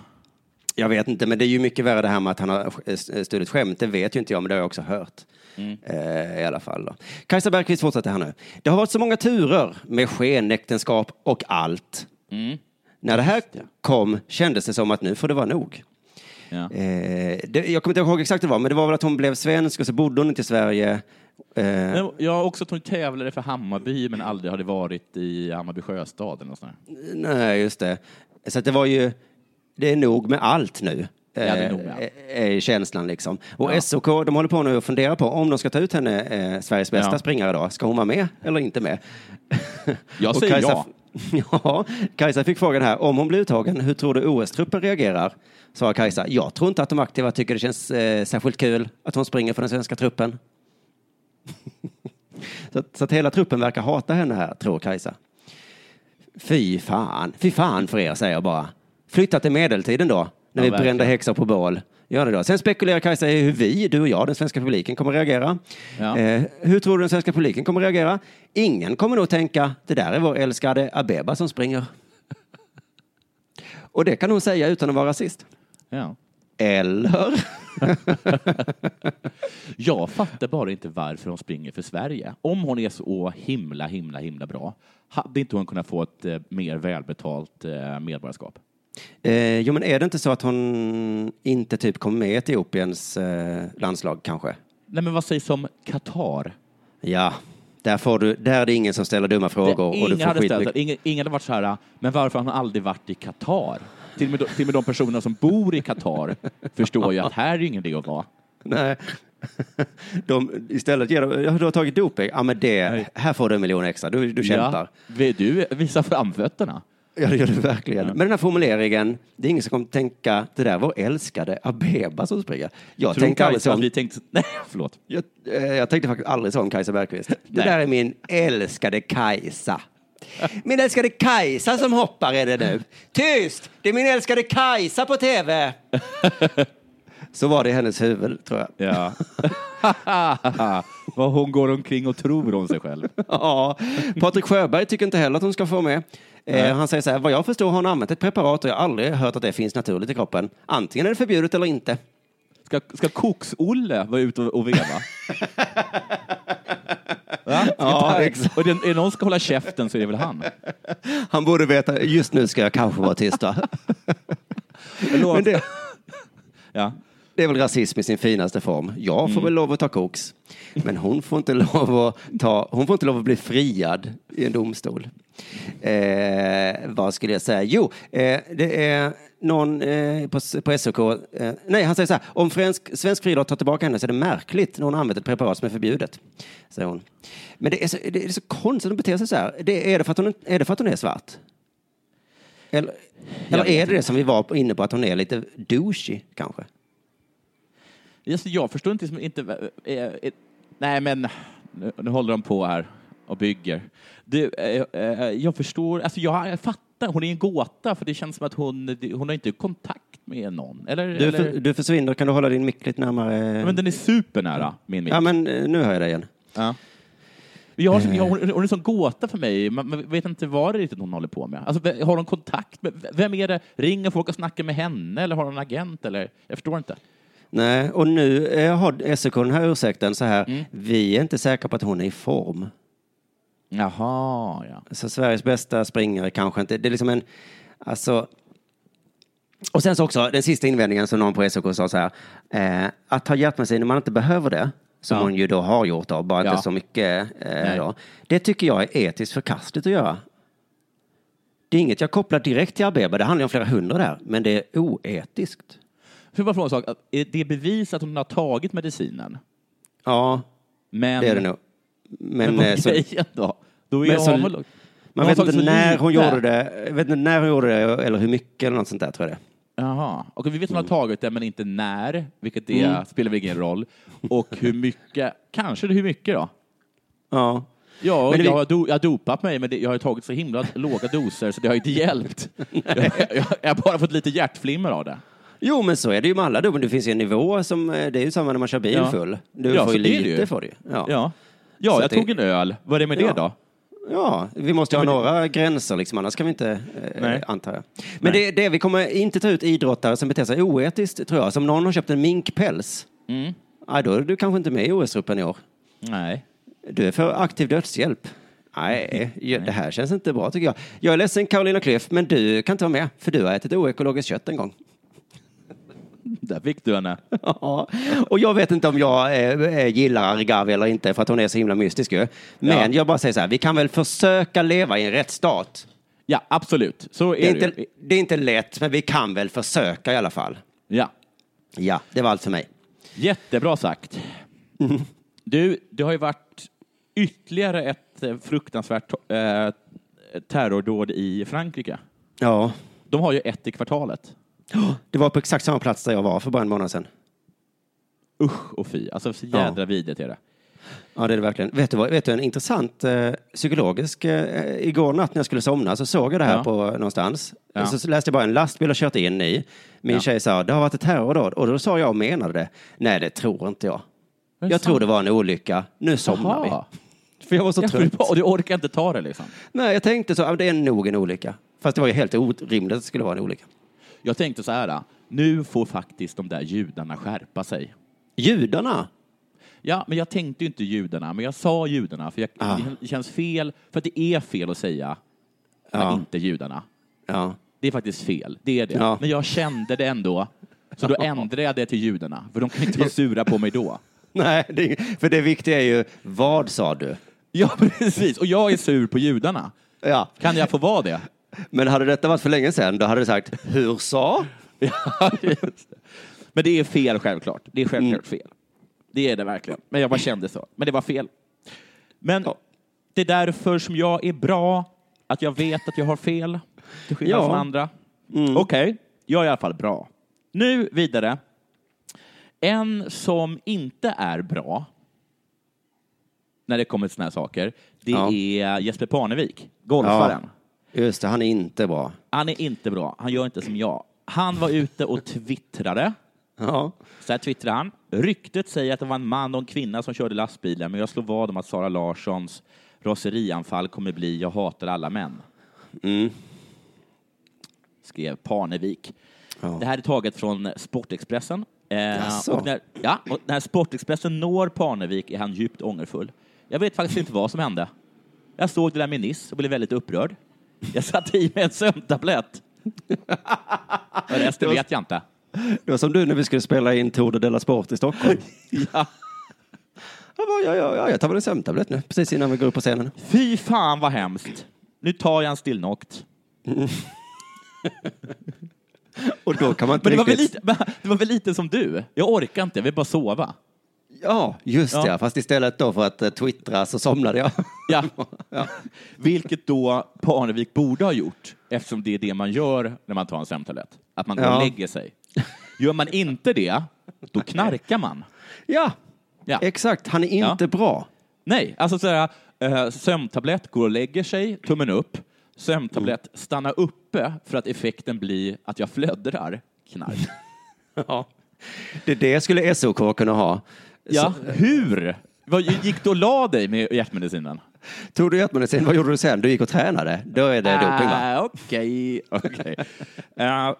Jag vet inte, men det är ju mycket värre det här med att han har eh, stulit skämt. Det vet ju inte jag, men det har jag också hört. Eh, I alla fall. Då. Kajsa Bergqvist fortsätter här nu. Det har varit så många turer med skenäktenskap och allt. Mm. När det här kom kändes det som att nu får det vara nog. Ja. Eh, det, jag kommer inte ihåg exakt hur det var, men det var väl att hon blev svensk och så bodde hon inte i Sverige. Eh, Jag har också att hon tävlade för Hammarby men aldrig hade varit i Hammarby sjöstad eller något sånt. Nej, just det. Så det var ju, det är nog med allt nu. det är eh, Är känslan liksom. Och Ja. SOK, de håller på nu och funderar på om de ska ta ut henne, eh, Sveriges bästa Ja. springare då. Ska hon vara med eller inte med? Jag säger Kajsa, ja. ja. Kajsa fick frågan här, om hon blir uttagen, hur tror du OS-truppen reagerar? Svarar Kajsa, jag tror inte att de aktiva tycker det känns eh, särskilt kul att hon springer för den svenska truppen. så, att, så att hela truppen verkar hata henne här, tror Kajsa. Fy fan, fy fan för er, säger jag bara. Flytta till medeltiden då, när vi brände häxor på bål. Gör det då. Sen spekulerar Kajsa i hur vi, du och jag, den svenska publiken kommer reagera. Ja. Eh, hur tror du den svenska publiken kommer reagera? Ingen kommer nog tänka, det där är vår älskade Abeba som springer. och det kan hon säga utan att vara rasist. ja. Eller? Jag fattar bara inte varför hon springer för Sverige. Om hon är så himla, himla, himla bra, hade inte hon kunnat få ett eh, mer välbetalt eh, medborgarskap? Eh, jo, men är det inte så att hon inte typ kom med i Etiopiens eh, landslag kanske? Nej, men vad sägs om Qatar? Ja, där, får du, där är det ingen som ställer dumma frågor. och du får hade skitmycket- ingen, ingen hade varit så här, men varför har han aldrig varit i Qatar? Till och, med, till och med de personer som bor i Qatar förstår ju att här är ingen idé att vara. Nej. De, istället ger de, ja, du har tagit doping, ja men det, Nej. här får du en miljon extra, du, du kämpar. Ja, du visa framfötterna? Ja, det gör du verkligen. Men den här formuleringen, det är ingen som kommer tänka, det där var älskade Abeba som springer. Jag Tror tänkte aldrig så om, vi tänkte... Nej, förlåt. jag, eh, jag tänkte faktiskt aldrig så om Kajsa Bergqvist. Det där är min älskade Kajsa. Min älskade Kajsa som hoppar är det nu. Tyst! Det är min älskade Kajsa på tv. Så var det i hennes huvud, tror jag. Ja. Vad hon går omkring och tror om sig själv. Ja, Patrik Sjöberg tycker inte heller att hon ska få med. Eh, han säger så här, vad jag förstår har hon använt ett preparat och jag har aldrig hört att det finns naturligt i kroppen. Antingen är det förbjudet eller inte. Ska, ska Koks-Olle vara ute och, och veva? Va? Ska Ja, ta- exakt. och det, är det någon som ska hålla käften så är det väl han. Han borde veta, just nu ska jag kanske vara tyst va? Men det, Ja. det är väl rasism i sin finaste form. Jag får väl lov att ta koks. Men hon får inte lov att, ta, hon får inte lov att bli friad i en domstol. Eh, vad skulle jag säga? Jo, eh, det är någon eh, på, på SOK. Eh, nej, han säger så här. Om svensk, svensk friidrott tar tillbaka henne så är det märkligt när hon använt ett preparat som är förbjudet. Säger hon. Men det är så, det är så konstigt att hon beter sig så här. Det, är, det för att hon, är det för att hon är svart? Eller, eller är det det som vi var inne på, att hon är lite douchey kanske? Just, jag förstår inte... inte eh, eh, nej, men nu, nu håller de på här och bygger. Du, eh, eh, jag förstår... Alltså, jag, fattar. Hon är en gåta, för det känns som att hon, hon har inte kontakt med någon. Eller, Du, eller, för, du försvinner, kan du hålla din mick lite närmare? men den är supernära min mick. Ja, men eh, nu hör jag dig igen. Ja. Jag har, jag, hon hon är en sån gåta för mig. Man, man vet inte vad det är riktigt hon håller på med. Alltså, har hon kontakt med... Vem är det? Ringer folk och snackar med henne? Eller har hon en agent? Eller? Jag förstår inte. Nej, och nu eh, har SOK den här ursäkten så här. Mm. Vi är inte säkra på att hon är i form. Jaha, ja. Så Sveriges bästa springare kanske inte. Det är liksom en, alltså. Och sen så också den sista invändningen som någon på SOK sa så här. Eh, att ta hjärtmedicin när man inte behöver det. Som Ja. hon ju då har gjort då, bara Ja. inte så mycket. Eh, då. Det tycker jag är etiskt förkastligt att göra. Det är inget jag kopplar direkt till Abeba, det handlar om flera hundra där, men det är oetiskt. Får jag bara fråga en sak? Är det bevis att hon har tagit medicinen? Ja, Men, det är det nog. Men, Men vad eh, så, grejen då? Då är så- man har vet inte när hon gjorde det, jag vet inte när hon gjorde det eller hur mycket eller något sånt där tror jag det. Jaha. Okej, vi vet att hon har tagit det, men inte när, vilket det Mm. spelar väl ingen roll. Och hur mycket, kanske hur mycket då? Ja. Ja, Men det- jag, har do, jag har dopat mig, men det, jag har tagit så himla låga doser så det har inte hjälpt. jag, jag, jag har bara fått lite hjärtflimmer av det. Jo, men så är det ju med alla men det finns ju en nivå som, eh, det är ju samma när man kör bil Ja. full. Du Ja, får ju det det lite du ju. Ja. Ja, ja Så jag det- tog en öl. Vad är det med Ja. det då? Ja, vi måste Ja, ha men det- några gränser liksom, annars kan vi inte, eh, antar jag. Men det, det, vi kommer inte ta ut idrottare som beter sig oetiskt, tror jag. Som någon har köpt en minkpäls, Mm. ja, då är du kanske inte med i OS-truppen i år. Nej. Du är för aktiv dödshjälp. Nej, det här känns inte bra tycker jag. Jag är ledsen Carolina Klüft, men du kan inte vara med, för du har ätit oekologiskt kött en gång. Där fick du henne. Ja, och jag vet inte om jag eh, eh, gillar Argavi eller inte för att hon är så himla mystisk ju. Men Ja. jag bara säger så här, vi kan väl försöka leva i en rättsstat. Ja, absolut. Så är Det är, det. inte, det är inte lätt, men vi kan väl försöka i alla fall. Ja. Ja, det var allt för mig. Jättebra sagt. Du, det har ju varit ytterligare ett eh, fruktansvärt eh, terrordåd i Frankrike. Ja, De har ju ett i kvartalet. Det var på exakt samma plats där jag var för bara en månad sedan. Usch och fy. Alltså så jädra vidrigt är det. Ja, det är det verkligen. Vet du, vad, vet du en intressant eh, psykologisk... Eh, igår natt när jag skulle somna så såg jag det här Ja. på någonstans. Ja. Så läste jag bara en lastbil och kört in i. Min Ja. tjej sa, det har varit ett terrordåd. Och då sa jag och menade det. Nej, det tror inte jag. Jag fan. tror det var en olycka. Nu somnar Jaha. vi. För jag var så Ja, trött. och du orkar inte ta det liksom. Nej, jag tänkte så, ja, det är nog en olycka. Fast det var ju helt orimligt att det skulle vara en olycka. Jag tänkte så här, nu får faktiskt de där judarna skärpa sig. Judarna? Ja, men jag tänkte ju inte judarna, men jag sa judarna, för jag, Ah. det känns fel, för att det är fel att säga Ja. inte judarna. Ja. Det är faktiskt fel, det är det. Ja. Men jag kände det ändå, så då ändrade jag det till judarna, för de kan inte vara sura på mig då. Nej, det, för det viktiga är ju, vad sa du? Ja, precis. Och jag är sur på judarna. Ja. Kan jag få vara det? Men hade detta varit för länge sedan, då hade du sagt, hur sa? Ja, just det. Men det är fel självklart. Det är självklart Mm. fel. Det är det verkligen. Men jag bara kände så. Men det var fel. Men det är därför som jag är bra, att jag vet att jag har fel, till skillnad Ja. Mm. från andra. Okej, jag är i alla fall bra. Nu vidare. En som inte är bra när det kommer till såna här saker, det Ja. är Jesper Parnevik, golfaren. Just det, han är inte bra. Han är inte bra. Han gör inte som jag. Han var ute och twittrade. Ja. Så här twittrade han. Ryktet säger att det var en man och en kvinna som körde lastbilen, men jag slår vad om att Sara Larssons raserianfall kommer bli jag hatar alla män. Mm. Skrev Parnevik. Ja. Det här är taget från Sportexpressen. Eh, och när, ja, och när Sportexpressen når Parnevik är han djupt ångerfull. Jag vet faktiskt inte vad som hände. Jag såg det där med Niss och blev väldigt upprörd. Jag satte i mig en sömntablett. Och resten vet jag inte. Det var som du när vi skulle spela in Tour de Della Sport i Stockholm. Ja. Jag, bara, ja, ja, ja, jag tar väl en sömntablett nu, precis innan vi går upp på scenen. Fy fan vad hemskt. Nu tar jag en stillnokt. Och då kan man inte Men det var, väl riktigt... lite, det var väl lite som du? Jag orkar inte, jag vill bara sova. Ja, just Ja. ja. Fast istället då för att eh, twittra så somnade jag. Ja. Vilket då Parnevik borde ha gjort, eftersom det är det man gör när man tar en sömntablett. Att man går Ja. och lägger sig. Gör man inte det, då knarkar man. Ja, Ja. exakt. Han är inte Ja. bra. Nej, alltså sådär, uh, sömntablett, går och lägger sig, tummen upp. Sömntablett, stanna uppe för att effekten blir att jag flödrar. Knark. Ja. Det, det skulle SOK kunna ha. Ja, Så, hur? Vad, gick du och la dig med hjärtmedicinen? tog du hjärtmedicin, vad gjorde du sen? Du gick och tränade. Då är det doping va? Ah, Okej, okej. Eh,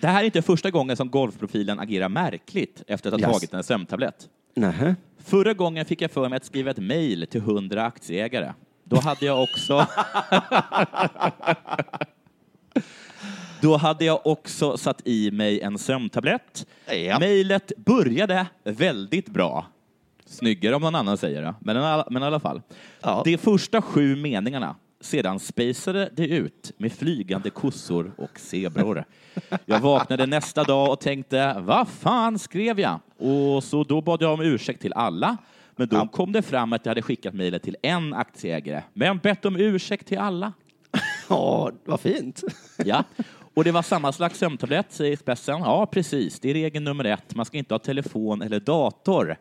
det här är inte första gången som golfprofilen agerar märkligt efter att ha Yes. tagit en sömntablett. Nähä. Förra gången fick jag för mig att skriva ett mejl till hundra aktieägare. Då hade jag också... Då hade jag också satt i mig en sömntablett. Ja. Mejlet började väldigt bra. Snyggare om någon annan säger det, men, i alla- men i alla fall. Ja. De första sju meningarna, sedan spacade det ut med flygande kossor och zebror. Jag vaknade nästa dag och tänkte, vad fan skrev jag? Och så då bad jag om ursäkt till alla. Men då kom det fram att jag hade skickat mejlet till en aktieägare, men bett om ursäkt till alla. Ja, vad fint. Ja, och det var samma slags sömntablett, säger Expressen. Ja, precis. Det är regel nummer ett. Man ska inte ha telefon eller dator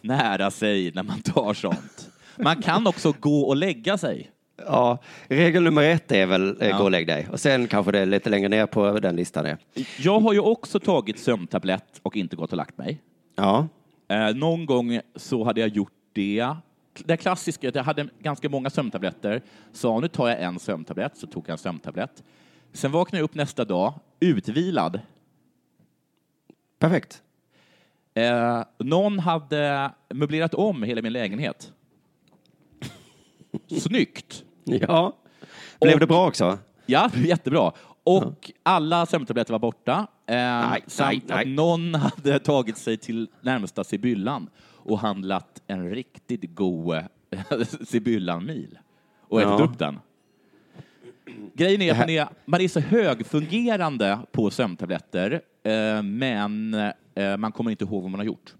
nära sig när man tar sånt. Man kan också gå och lägga sig. Ja, regel nummer ett är väl eh, Ja. gå och lägg dig. Och sen kanske det är lite längre ner på den listan. Är. Jag har ju också tagit sömntablett och inte gått och lagt mig. Ja, Eh, någon gång så hade jag gjort det. Det klassiska, jag hade ganska många sömntabletter. Så nu tar jag en sömntablett, så tog jag en sömntablett. Sen vaknade jag upp nästa dag, utvilad. perfekt. Eh, någon hade möblerat om hela min lägenhet. Snyggt! Ja. Blev Och- det bra också? Ja, jättebra. Och alla sömntabletter var borta. Eh, Nej, samt nej, nej. att någon hade tagit sig till närmsta Sibyllan och handlat en riktigt god eh, Sibyllan-mil och ätit Ja. upp den. Grejen är att man är, man är så högfungerande på sömntabletter, eh, men eh, man kommer inte ihåg vad man har gjort.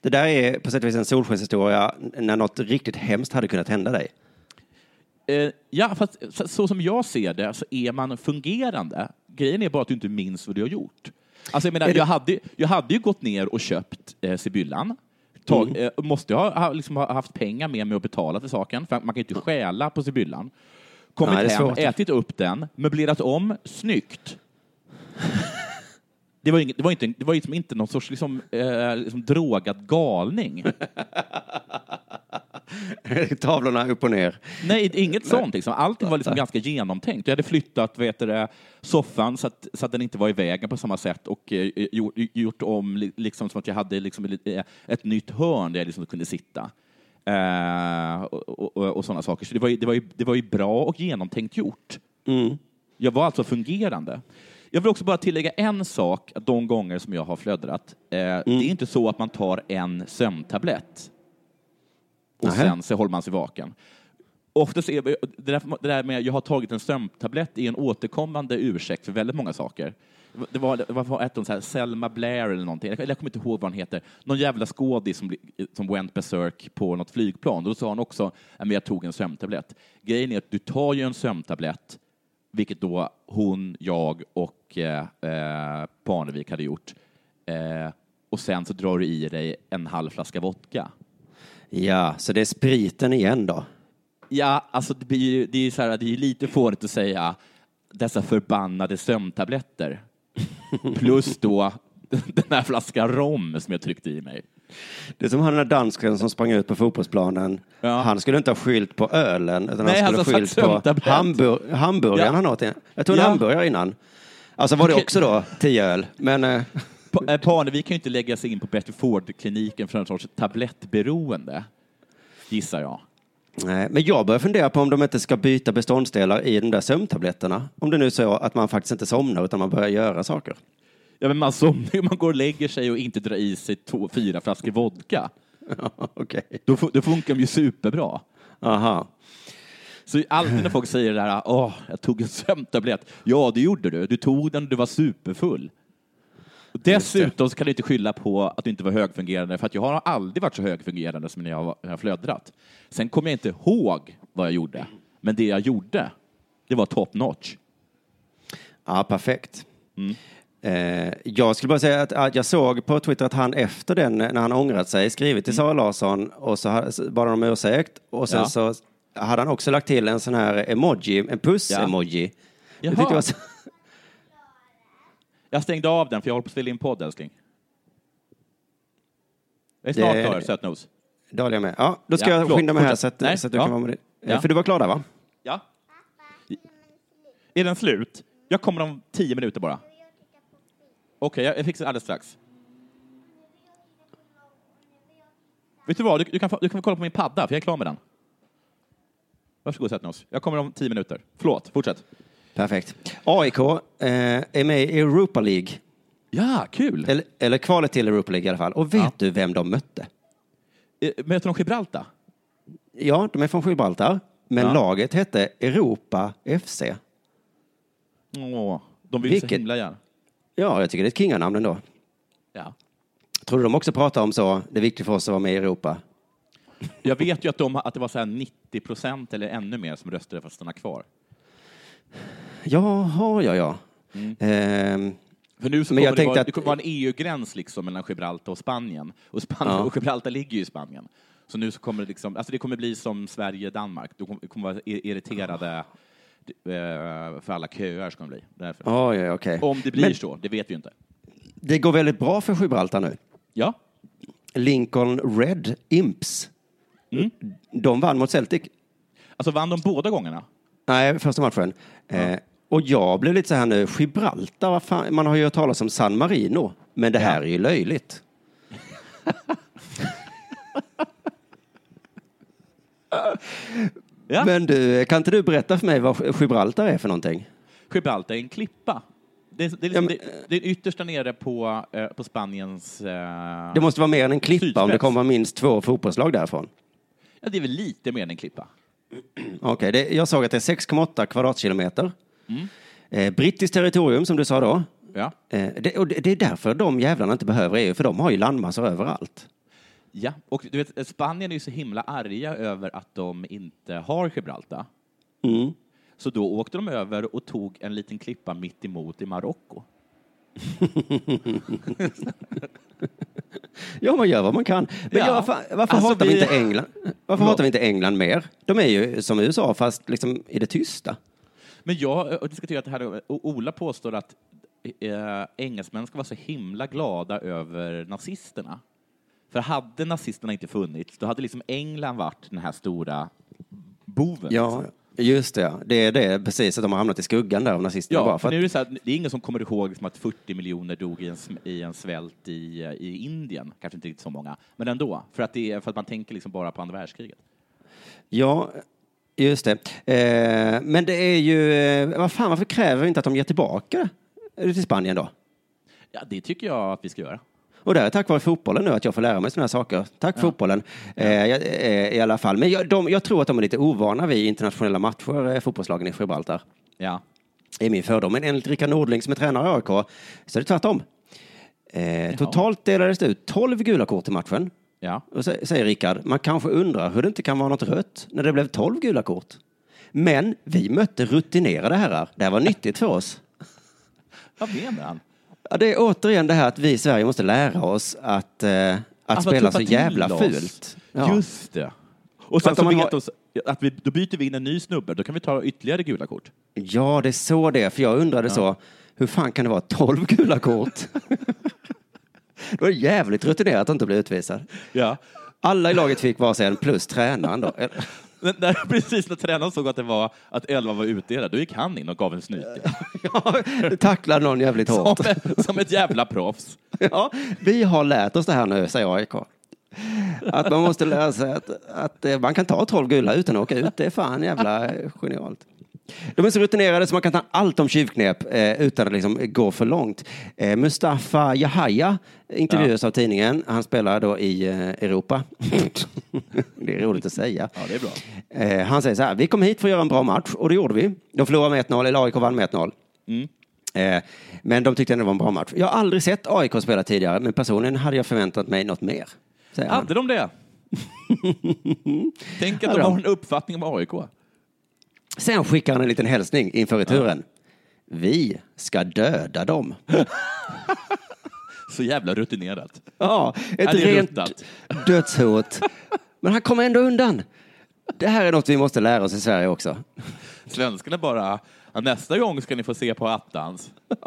Det där är på sätt och vis en solskenshistoria när något riktigt hemskt hade kunnat hända dig. Eh, ja, fast så, så som jag ser det så är man fungerande. Grejen är bara att du inte minns vad du har gjort. Alltså, jag, menar, det- jag, hade, jag hade ju gått ner och köpt eh, Sibyllan. Tag, Mm. eh, måste jag ha, ha, liksom, ha haft pengar med mig och betala till saken, för man kan ju inte stjäla på Sibyllan. Kommit Nej, hem, svårt. ätit upp den, möblerat om, snyggt. Det var, inget, det var, inte, det var liksom inte någon sorts liksom, eh, liksom drogad galning. Tavlorna upp och ner. Nej, inget sånt. Liksom. Allting var liksom ganska genomtänkt. Jag hade flyttat vet du, soffan så att, så att den inte var i vägen på samma sätt och eh, gjort, gjort om li- liksom, som att jag hade liksom, lite- ett nytt hörn där jag liksom kunde sitta. Eh, och, sådana saker. Så det var, ju, det, var ju, det var ju bra och genomtänkt gjort. Jag var alltså fungerande. Jag vill också bara tillägga en sak, att de gånger som jag har flödrat. Eh, Det är inte så att man tar en sömntablett och Nähä. sen så håller man sig vaken. Oftast är det, där, det där med jag har tagit en sömntablett är en återkommande ursäkt för väldigt många saker. Det var, det var ett så här, Selma Blair eller någonting, jag, jag kommer inte ihåg vad han heter, någon jävla skådis som, som went berserk på något flygplan. Då sa han också att jag tog en sömntablett. Grejen är att du tar ju en sömntablett, vilket då hon, jag och eh, eh, Parnevik hade gjort. Eh, och sen så drar du i dig en halv flaska vodka. Ja, så det är spriten igen då. Ja, alltså det, blir, det är ju så här, det är lite fånigt att säga dessa förbannade sömntabletter. Plus då den här flaskan rom som jag tryckte i mig. Det är som han den där dansken som sprang ut på fotbollsplanen. Ja. Han skulle inte ha skylt på ölen, utan Nej, han skulle ha har skylt på hambur hamburgaren Ja. han åt. Jag tog en Ja. hamburgare innan. Alltså var det också då tio öl, men eh, Pa- eh, Parnevik kan ju inte lägga sig in på Betty Ford-kliniken för en sorts tablettberoende, gissar jag. Nej, men jag börjar fundera på om de inte ska byta beståndsdelar i de där sömntabletterna. Om det nu är så att man faktiskt inte somnar utan man börjar göra saker. Ja, men man somnar ju, man går och lägger sig och inte drar i sig två, fyra flaskor vodka. Okej. Då, då funkar de ju superbra. Aha. Så alltid när folk säger det där, åh, jag tog en sömntablett. Ja, det gjorde du. Du tog den och du var superfull. Dessutom så kan du inte skylla på att du inte var högfungerande, för att jag har aldrig varit så högfungerande som när jag, jag flödrat. Sen kommer jag inte ihåg vad jag gjorde, men det jag gjorde, det var top notch. Ja, perfekt. Eh, jag skulle bara säga att, att jag såg på Twitter att han efter den, när han ångrat sig, skrivit till Sara Larsson och så bad han om ursäkt och sen Ja. så hade han också lagt till en sån här emoji, en puss-emoji. Det tyckte jag var så- Jag stängde av den, för jag håller på att spela in podd, älskling. Jag är snart Det- klar, sötnos. Det håller jag med. Ja, då ska Ja, jag förlåt, skynda mig här fortsätt. så att, Nej, så att du ja. kan vara med. Ja. För du var klar där va? Ja. Är den slut? Jag kommer om tio minuter bara. Okej, jag, jag fixar det alldeles strax. Vet du vad, du, du, kan, få- du kan få kolla på min padda, för jag är klar med den. Varsågod, Sättnos. Jag kommer om tio minuter. Förlåt, fortsätt. Perfekt. AIK eh, är med i Europa League. Ja, kul! Eller, eller kvalet till Europa League i alla fall. Och vet Ja. du vem de mötte? Eh, Möter de Gibraltar? Ja, de är från Gibraltar. Men Ja. laget hette Europa FC. Åh, de vill Vilket- så himla gärna. Ja, jag tycker det är ett kinganamn ändå. Ja. Tror du de också pratar om så, det är viktigt för oss att vara med i Europa? Jag vet ju att, de, att det var så här 90 procent eller ännu mer som röstade för att stanna kvar. Jaha, ja, ja. Ehm, För nu så Men kommer jag det, tänkte vara, att- det kommer vara en EU-gräns liksom mellan Gibraltar och Spanien. Och, Spanien, Ja. och Gibraltar ligger ju i Spanien. Så nu så kommer det liksom, alltså det kommer bli som Sverige-Danmark. Det kommer, det kommer vara ir- irriterade eh, för alla köer ska de bli. Därför. ja, ja, okej. Om det blir Men så, det vet vi ju inte. det går väldigt bra för Gibraltar nu. Ja, Lincoln Red Imps. Mm. De vann mot Celtic. alltså vann de båda gångerna? Nej, första matchen. Eh, och jag blev lite så här nu, Gibraltar, vad fan? man har ju hört talas om San Marino, men det här är ju löjligt. Ja. Men du, kan inte du berätta för mig vad Gibraltar är för någonting? Gibraltar är en klippa. Det är, det är, Ja, liksom, men- det, det är yttersta nere på, eh, på Spaniens... Eh, Det måste vara mer än en klippa om det Sydspets. kommer minst två fotbollslag därifrån. ja, det är väl lite mer än en klippa. Okej, det- jag såg att det är 6,8 kvadratkilometer. Mm. Eh, brittiskt territorium som du sa då. Ja. Eh, det, och det, är därför de jävlarna inte behöver EU, för de har ju landmassor överallt. Ja, och du vet, Spanien är ju så himla arga över att de inte har Gibraltar. Mm. Så då åkte de över och tog en liten klippa mitt emot i Marocko. Ja, man gör vad man kan. Men Ja. ja. varför, varför Alltså, hatar vi inte England? Varför hatar vi inte England mer? De är ju som USA, fast liksom i det tysta. Men jag och diskuterar det här, och Ola påstår att eh, engelsmän ska vara så himla glada över nazisterna. För hade nazisterna inte funnits, då hade liksom England varit den här stora boven. Ja, liksom. just det. Det är det, precis, att de har hamnat i skuggan där av nazisterna. Ja, bara för nu är det, så här, det är ingen som kommer ihåg liksom att 40 miljoner dog i en, i en svält i, eh, i Indien. Kanske inte riktigt så många, men ändå. För att, det är, för att man tänker liksom bara på andra världskriget. ja, just det. Eh, men det är ju, eh, vad fan, varför kräver vi inte att de ger tillbaka det till Spanien då? Ja, det tycker jag att vi ska göra. Och det är tack vare fotbollen nu att jag får lära mig sådana här saker. Tack fotbollen eh, eh, i alla fall. Men jag, de, jag tror att de är lite ovana vid internationella matcher, eh, fotbollslagen i Gibraltar. Ja. är min fördom. Men enligt Rickard Nordling som är tränare i AIK så är det tvärtom. Eh, totalt delades det ut 12 gula kort i matchen. Ja. Och så, säger Rickard, man kanske undrar hur det inte kan vara något rött när det blev 12 gula kort. Men vi mötte rutinerade herrar. Det här var nyttigt för oss. Vad menar han? Ja, det är återigen det här att vi i Sverige måste lära oss att, eh, att Alltså, spela så jävla oss. fult. Ja. Just det. Och sen så vet har- oss att vi, då byter vi in en ny snubbe, då kan vi ta ytterligare gula kort. ja, det är så det är. För jag undrade så, hur fan kan det vara 12 gula kort? det var jävligt rutinerat att inte bli utvisad. Ja. Alla i laget fick varsin plus tränaren då. Men När, precis när tränaren såg att det var att elva var utdelad, då gick han in och gav en snyting. Ja, tacklade någon jävligt hårt. Som, som ett jävla proffs. Ja, vi har lärt oss det här nu, säger AIK. Att man måste lära sig att, att man kan ta 12 gula utan att åka ut. Det är fan jävla genialt. De är så rutinerade så man kan ta allt om tjuvknep eh, utan att liksom gå för långt. Eh, Mustafa Yahaya intervjuas av tidningen. Han spelar då i eh, Europa. det är roligt att säga. Ja, det är bra. Eh, han säger så här, vi kom hit för att göra en bra match och det gjorde vi. De förlorade med 1-0, eller AIK vann med 1-0. Mm. Eh, men de tyckte ändå det var en bra match. Jag har aldrig sett AIK spela tidigare, men personligen hade jag förväntat mig något mer. Han. Hade de det? Tänk att de? har en uppfattning om AIK. Sen skickar han en liten hälsning inför returen. Vi ska döda dem. Så jävla rutinerat. Ja, ett det är rent ruttat. dödshot. Men han kommer ändå undan. Det här är något vi måste lära oss i Sverige också. Svenskarna bara, ja, nästa gång ska ni få se på attans.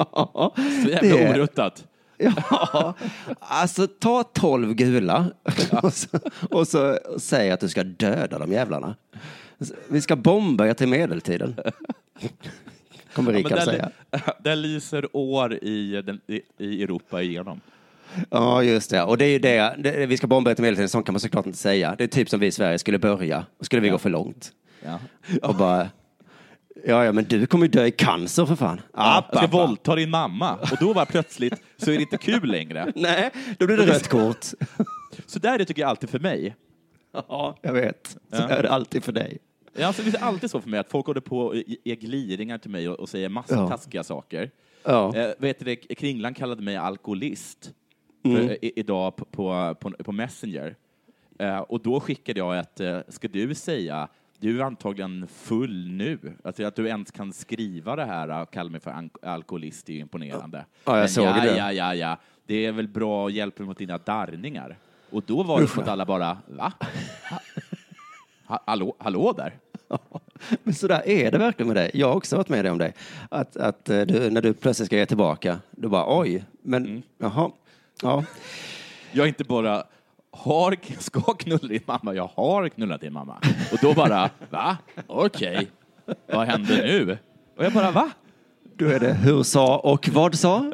Så jävla det- oruttat. Ja, alltså ta tolv gula och, så, och så säg att du ska döda de jävlarna. Vi ska bomba er till medeltiden. Kommer Ja, Rickard där, säga. där lyser år i, den, i, i Europa igenom. Ja, just det. Och det är ju det, det vi ska bomba er till medeltiden, sånt kan man såklart inte säga. Det är typ som vi i Sverige skulle börja, och skulle vi Ja. gå för långt. Ja. Och bara, ja, ja, men du kommer ju dö i cancer för fan. Jag ska våldta din mamma och då var plötsligt så är det inte kul längre. Nej, då blir det rött kort. Så där är det tycker jag alltid för mig. Ja, jag vet. Så Ja. är det alltid för dig. Ja, Alltså, det är alltid så för mig att folk håller på och ger gliringar till mig och, och säger massa Ja. taskiga saker. Ja. Eh, vet du, Kringlan kallade mig alkoholist Mm. för, i, idag på, på, på, på Messenger. Eh, och då skickade jag ett, eh, ska du säga, du är antagligen full nu. Alltså att du ens kan skriva det här och kalla mig för alkoholist är ju imponerande. Ja, jag Men såg ja, det. Ja, ja, ja, det är väl bra att hjälpa mot dina darrningar. Och då var det som att alla bara, va? Ha, hallå, hallå där? Men så där är det verkligen med dig. Jag har också varit med om det. Att, att eh, du, när du plötsligt ska ge tillbaka, du bara oj, men Mm. jaha, ja. Jag inte bara har, ska knulla din mamma, jag har knullat din mamma. Och då bara, va? Okej, vad händer nu? Och jag bara, va? Då är det hur sa och vad sa.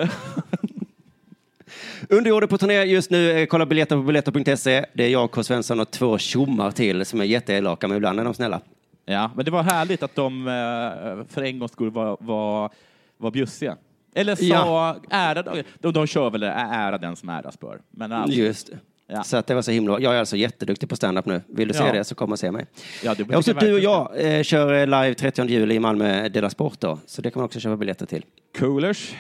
Underjordet på turné just nu. Kolla biljetter på biljetter.se. Det är jag, K. Svensson och två tjommar till som är jätteelaka, men ibland är de snälla. Ja, men det var härligt att de eh, för en gångs skull var, var, var bjussiga. Eller sa Ja. ära, de, de kör väl ära den som äras bör. Men alltså, Just det. Ja. Så att det var så himla Jag är alltså jätteduktig på stand-up nu. Vill du se Ja. det så kom och se mig. Ja, det Ja, och så tycker du och jag eh, kör live 30 juli i Malmö Dela Sport då. Så det kan man också köpa biljetter till. Coolers.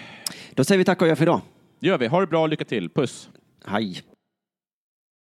Då säger vi tack och gör för idag. Det gör vi. Ha det bra och lycka till. Puss. Hej.